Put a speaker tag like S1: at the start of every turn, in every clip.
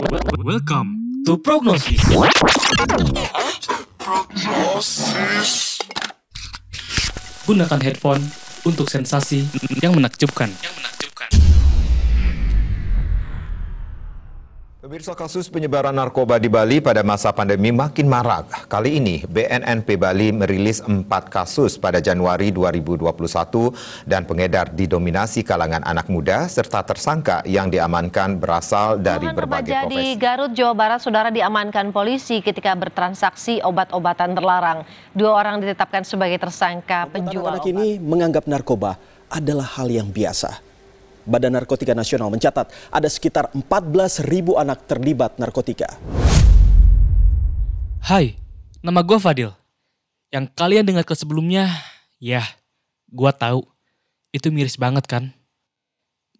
S1: Welcome to Prognosis. Gunakan headphone untuk sensasi yang menakjubkan.
S2: Pemirsa kasus penyebaran narkoba di Bali pada masa pandemi makin marak. Kali ini BNNP Bali merilis empat kasus pada Januari 2021 dan pengedar didominasi kalangan anak muda serta tersangka yang diamankan berasal dari
S3: Puluhan
S2: berbagai
S3: remaja di
S2: profesi.
S3: Garut, Jawa Barat, saudara diamankan polisi ketika bertransaksi obat-obatan terlarang. Dua orang ditetapkan sebagai tersangka penjual
S4: Anak-anak
S3: obat.
S4: ini menganggap narkoba adalah hal yang biasa. Badan Narkotika Nasional mencatat ada sekitar 14.000 anak terlibat narkotika.
S1: Hai, nama gue Fadil. Yang kalian dengar ke sebelumnya, ya, gue tahu. Itu miris banget kan?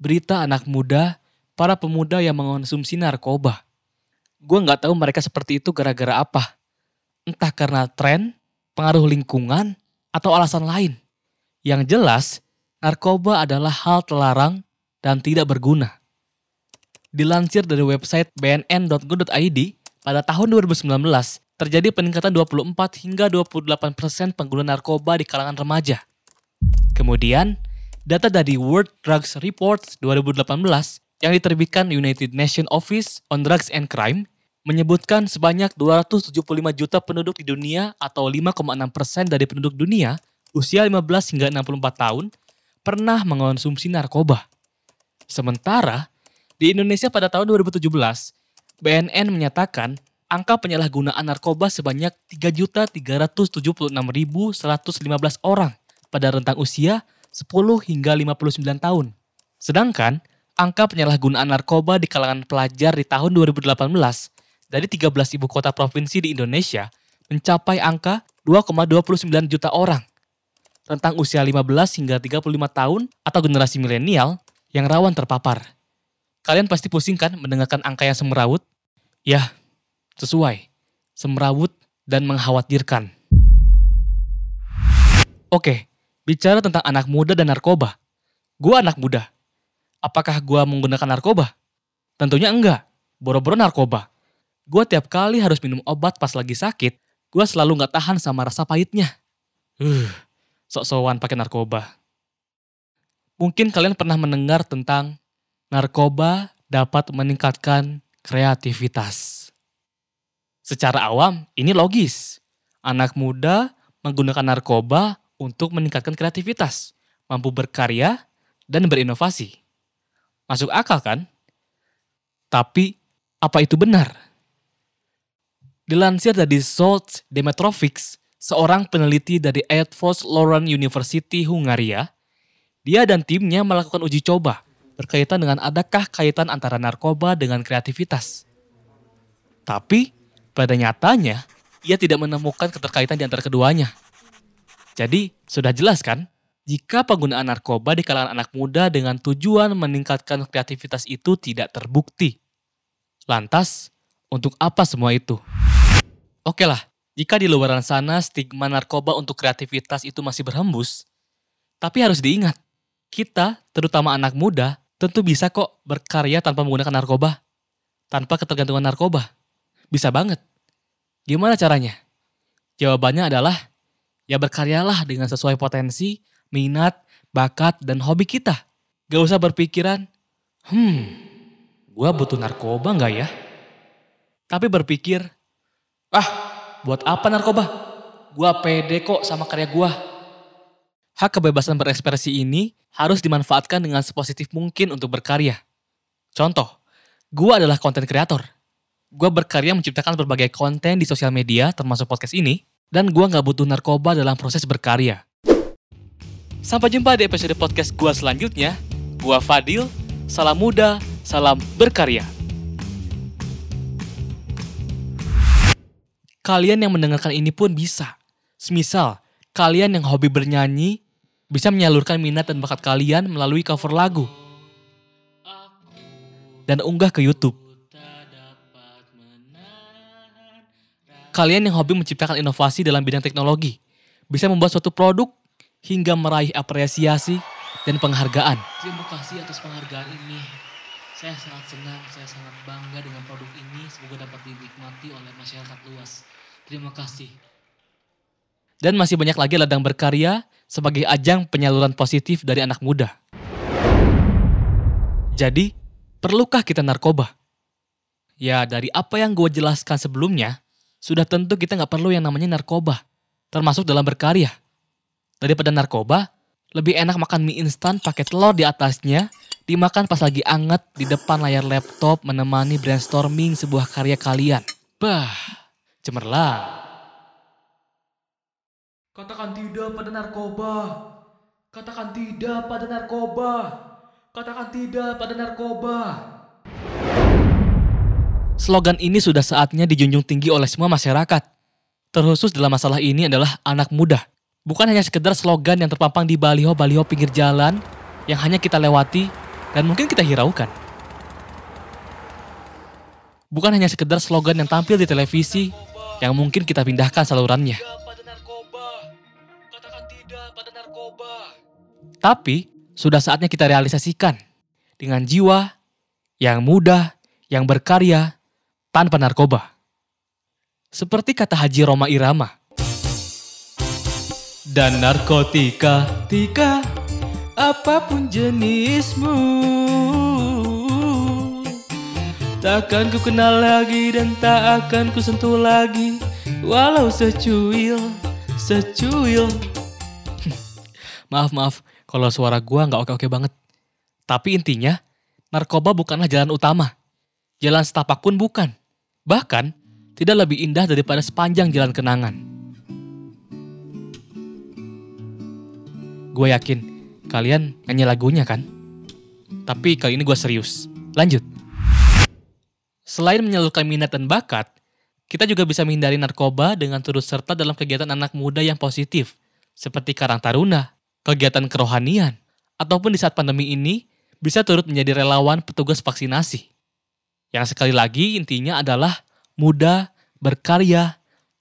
S1: Berita anak muda, para pemuda yang mengonsumsi narkoba. Gue nggak tahu mereka seperti itu gara-gara apa. Entah karena tren, pengaruh lingkungan, atau alasan lain. Yang jelas, narkoba adalah hal terlarang dan tidak berguna. Dilansir dari website bnn.go.id, pada tahun 2019 terjadi peningkatan 24 hingga 28 persen pengguna narkoba di kalangan remaja. Kemudian, data dari World Drugs Report 2018 yang diterbitkan United Nations Office on Drugs and Crime menyebutkan sebanyak 275 juta penduduk di dunia atau 5,6 persen dari penduduk dunia usia 15 hingga 64 tahun pernah mengonsumsi narkoba. Sementara, di Indonesia pada tahun 2017, BNN menyatakan angka penyalahgunaan narkoba sebanyak 3.376.115 orang pada rentang usia 10 hingga 59 tahun. Sedangkan, angka penyalahgunaan narkoba di kalangan pelajar di tahun 2018 dari 13 ibu kota provinsi di Indonesia mencapai angka 2,29 juta orang. Rentang usia 15 hingga 35 tahun atau generasi milenial yang rawan terpapar. Kalian pasti pusing kan mendengarkan angka yang semerawut? Ya, sesuai. Semerawut dan mengkhawatirkan. Oke, bicara tentang anak muda dan narkoba. Gua anak muda. Apakah gua menggunakan narkoba? Tentunya enggak. Boro-boro narkoba. Gua tiap kali harus minum obat pas lagi sakit, gua selalu nggak tahan sama rasa pahitnya. Uh, sok-sokan pakai narkoba. Mungkin kalian pernah mendengar tentang narkoba dapat meningkatkan kreativitas. Secara awam, ini logis. Anak muda menggunakan narkoba untuk meningkatkan kreativitas, mampu berkarya, dan berinovasi. Masuk akal kan? Tapi, apa itu benar? Dilansir dari Salt Demetrovics, seorang peneliti dari Edfors Lauren University Hungaria, dia dan timnya melakukan uji coba berkaitan dengan adakah kaitan antara narkoba dengan kreativitas. Tapi pada nyatanya ia tidak menemukan keterkaitan di antara keduanya. Jadi sudah jelas kan jika penggunaan narkoba di kalangan anak muda dengan tujuan meningkatkan kreativitas itu tidak terbukti. Lantas, untuk apa semua itu? Oke lah, jika di luar sana stigma narkoba untuk kreativitas itu masih berhembus, tapi harus diingat, kita, terutama anak muda, tentu bisa kok berkarya tanpa menggunakan narkoba. Tanpa ketergantungan narkoba. Bisa banget. Gimana caranya? Jawabannya adalah, ya berkaryalah dengan sesuai potensi, minat, bakat, dan hobi kita. Gak usah berpikiran, hmm, gua butuh narkoba nggak ya? Tapi berpikir, ah, buat apa narkoba? Gua pede kok sama karya gua. Hak kebebasan berekspresi ini harus dimanfaatkan dengan sepositif mungkin untuk berkarya. Contoh, gua adalah konten kreator. Gua berkarya menciptakan berbagai konten di sosial media termasuk podcast ini, dan gua nggak butuh narkoba dalam proses berkarya. Sampai jumpa di episode podcast gua selanjutnya. Gua Fadil, salam muda, salam berkarya. Kalian yang mendengarkan ini pun bisa. Semisal, kalian yang hobi bernyanyi bisa menyalurkan minat dan bakat kalian melalui cover lagu dan unggah ke YouTube. Kalian yang hobi menciptakan inovasi dalam bidang teknologi bisa membuat suatu produk hingga meraih apresiasi dan penghargaan. Terima kasih atas penghargaan ini. Saya sangat senang, saya sangat bangga dengan produk ini. Semoga dapat dinikmati oleh masyarakat luas. Terima kasih. Dan masih banyak lagi ladang berkarya sebagai ajang penyaluran positif dari anak muda. Jadi, perlukah kita narkoba? Ya, dari apa yang gue jelaskan sebelumnya, sudah tentu kita nggak perlu yang namanya narkoba, termasuk dalam berkarya. Daripada narkoba, lebih enak makan mie instan pakai telur di atasnya, dimakan pas lagi anget di depan layar laptop menemani brainstorming sebuah karya kalian. Bah, cemerlang. Katakan tidak pada narkoba. Katakan tidak pada narkoba. Katakan tidak pada narkoba. Slogan ini sudah saatnya dijunjung tinggi oleh semua masyarakat. Terkhusus dalam masalah ini adalah anak muda. Bukan hanya sekedar slogan yang terpampang di baliho-baliho pinggir jalan yang hanya kita lewati dan mungkin kita hiraukan. Bukan hanya sekedar slogan yang tampil di televisi yang mungkin kita pindahkan salurannya. Tapi sudah saatnya kita realisasikan dengan jiwa yang muda, yang berkarya, tanpa narkoba. Seperti kata Haji Roma Irama. Dan narkotika, tika, apa pun jenismu. Takkan ku kenal lagi dan tak akan ku sentuh lagi. Walau secuil, secuil. Maaf, maaf kalau suara gua nggak oke-oke banget. Tapi intinya, narkoba bukanlah jalan utama. Jalan setapak pun bukan. Bahkan, tidak lebih indah daripada sepanjang jalan kenangan. Gue yakin kalian nyanyi lagunya kan? Tapi kali ini gue serius. Lanjut. Selain menyalurkan minat dan bakat, kita juga bisa menghindari narkoba dengan turut serta dalam kegiatan anak muda yang positif, seperti Karang Taruna, kegiatan kerohanian, ataupun di saat pandemi ini bisa turut menjadi relawan petugas vaksinasi. Yang sekali lagi intinya adalah muda, berkarya,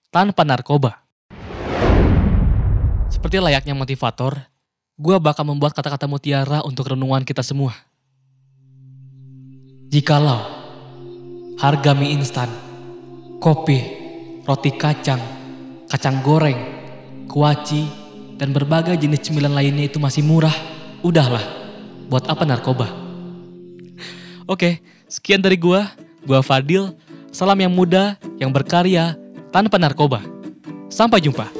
S1: tanpa narkoba. Seperti layaknya motivator, gue bakal membuat kata-kata mutiara untuk renungan kita semua. Jikalau harga mie instan, kopi, roti kacang, kacang goreng, kuaci, dan berbagai jenis cemilan lainnya itu masih murah, udahlah, buat apa narkoba? Oke, sekian dari gua, gua Fadil. Salam yang muda, yang berkarya, tanpa narkoba. Sampai jumpa.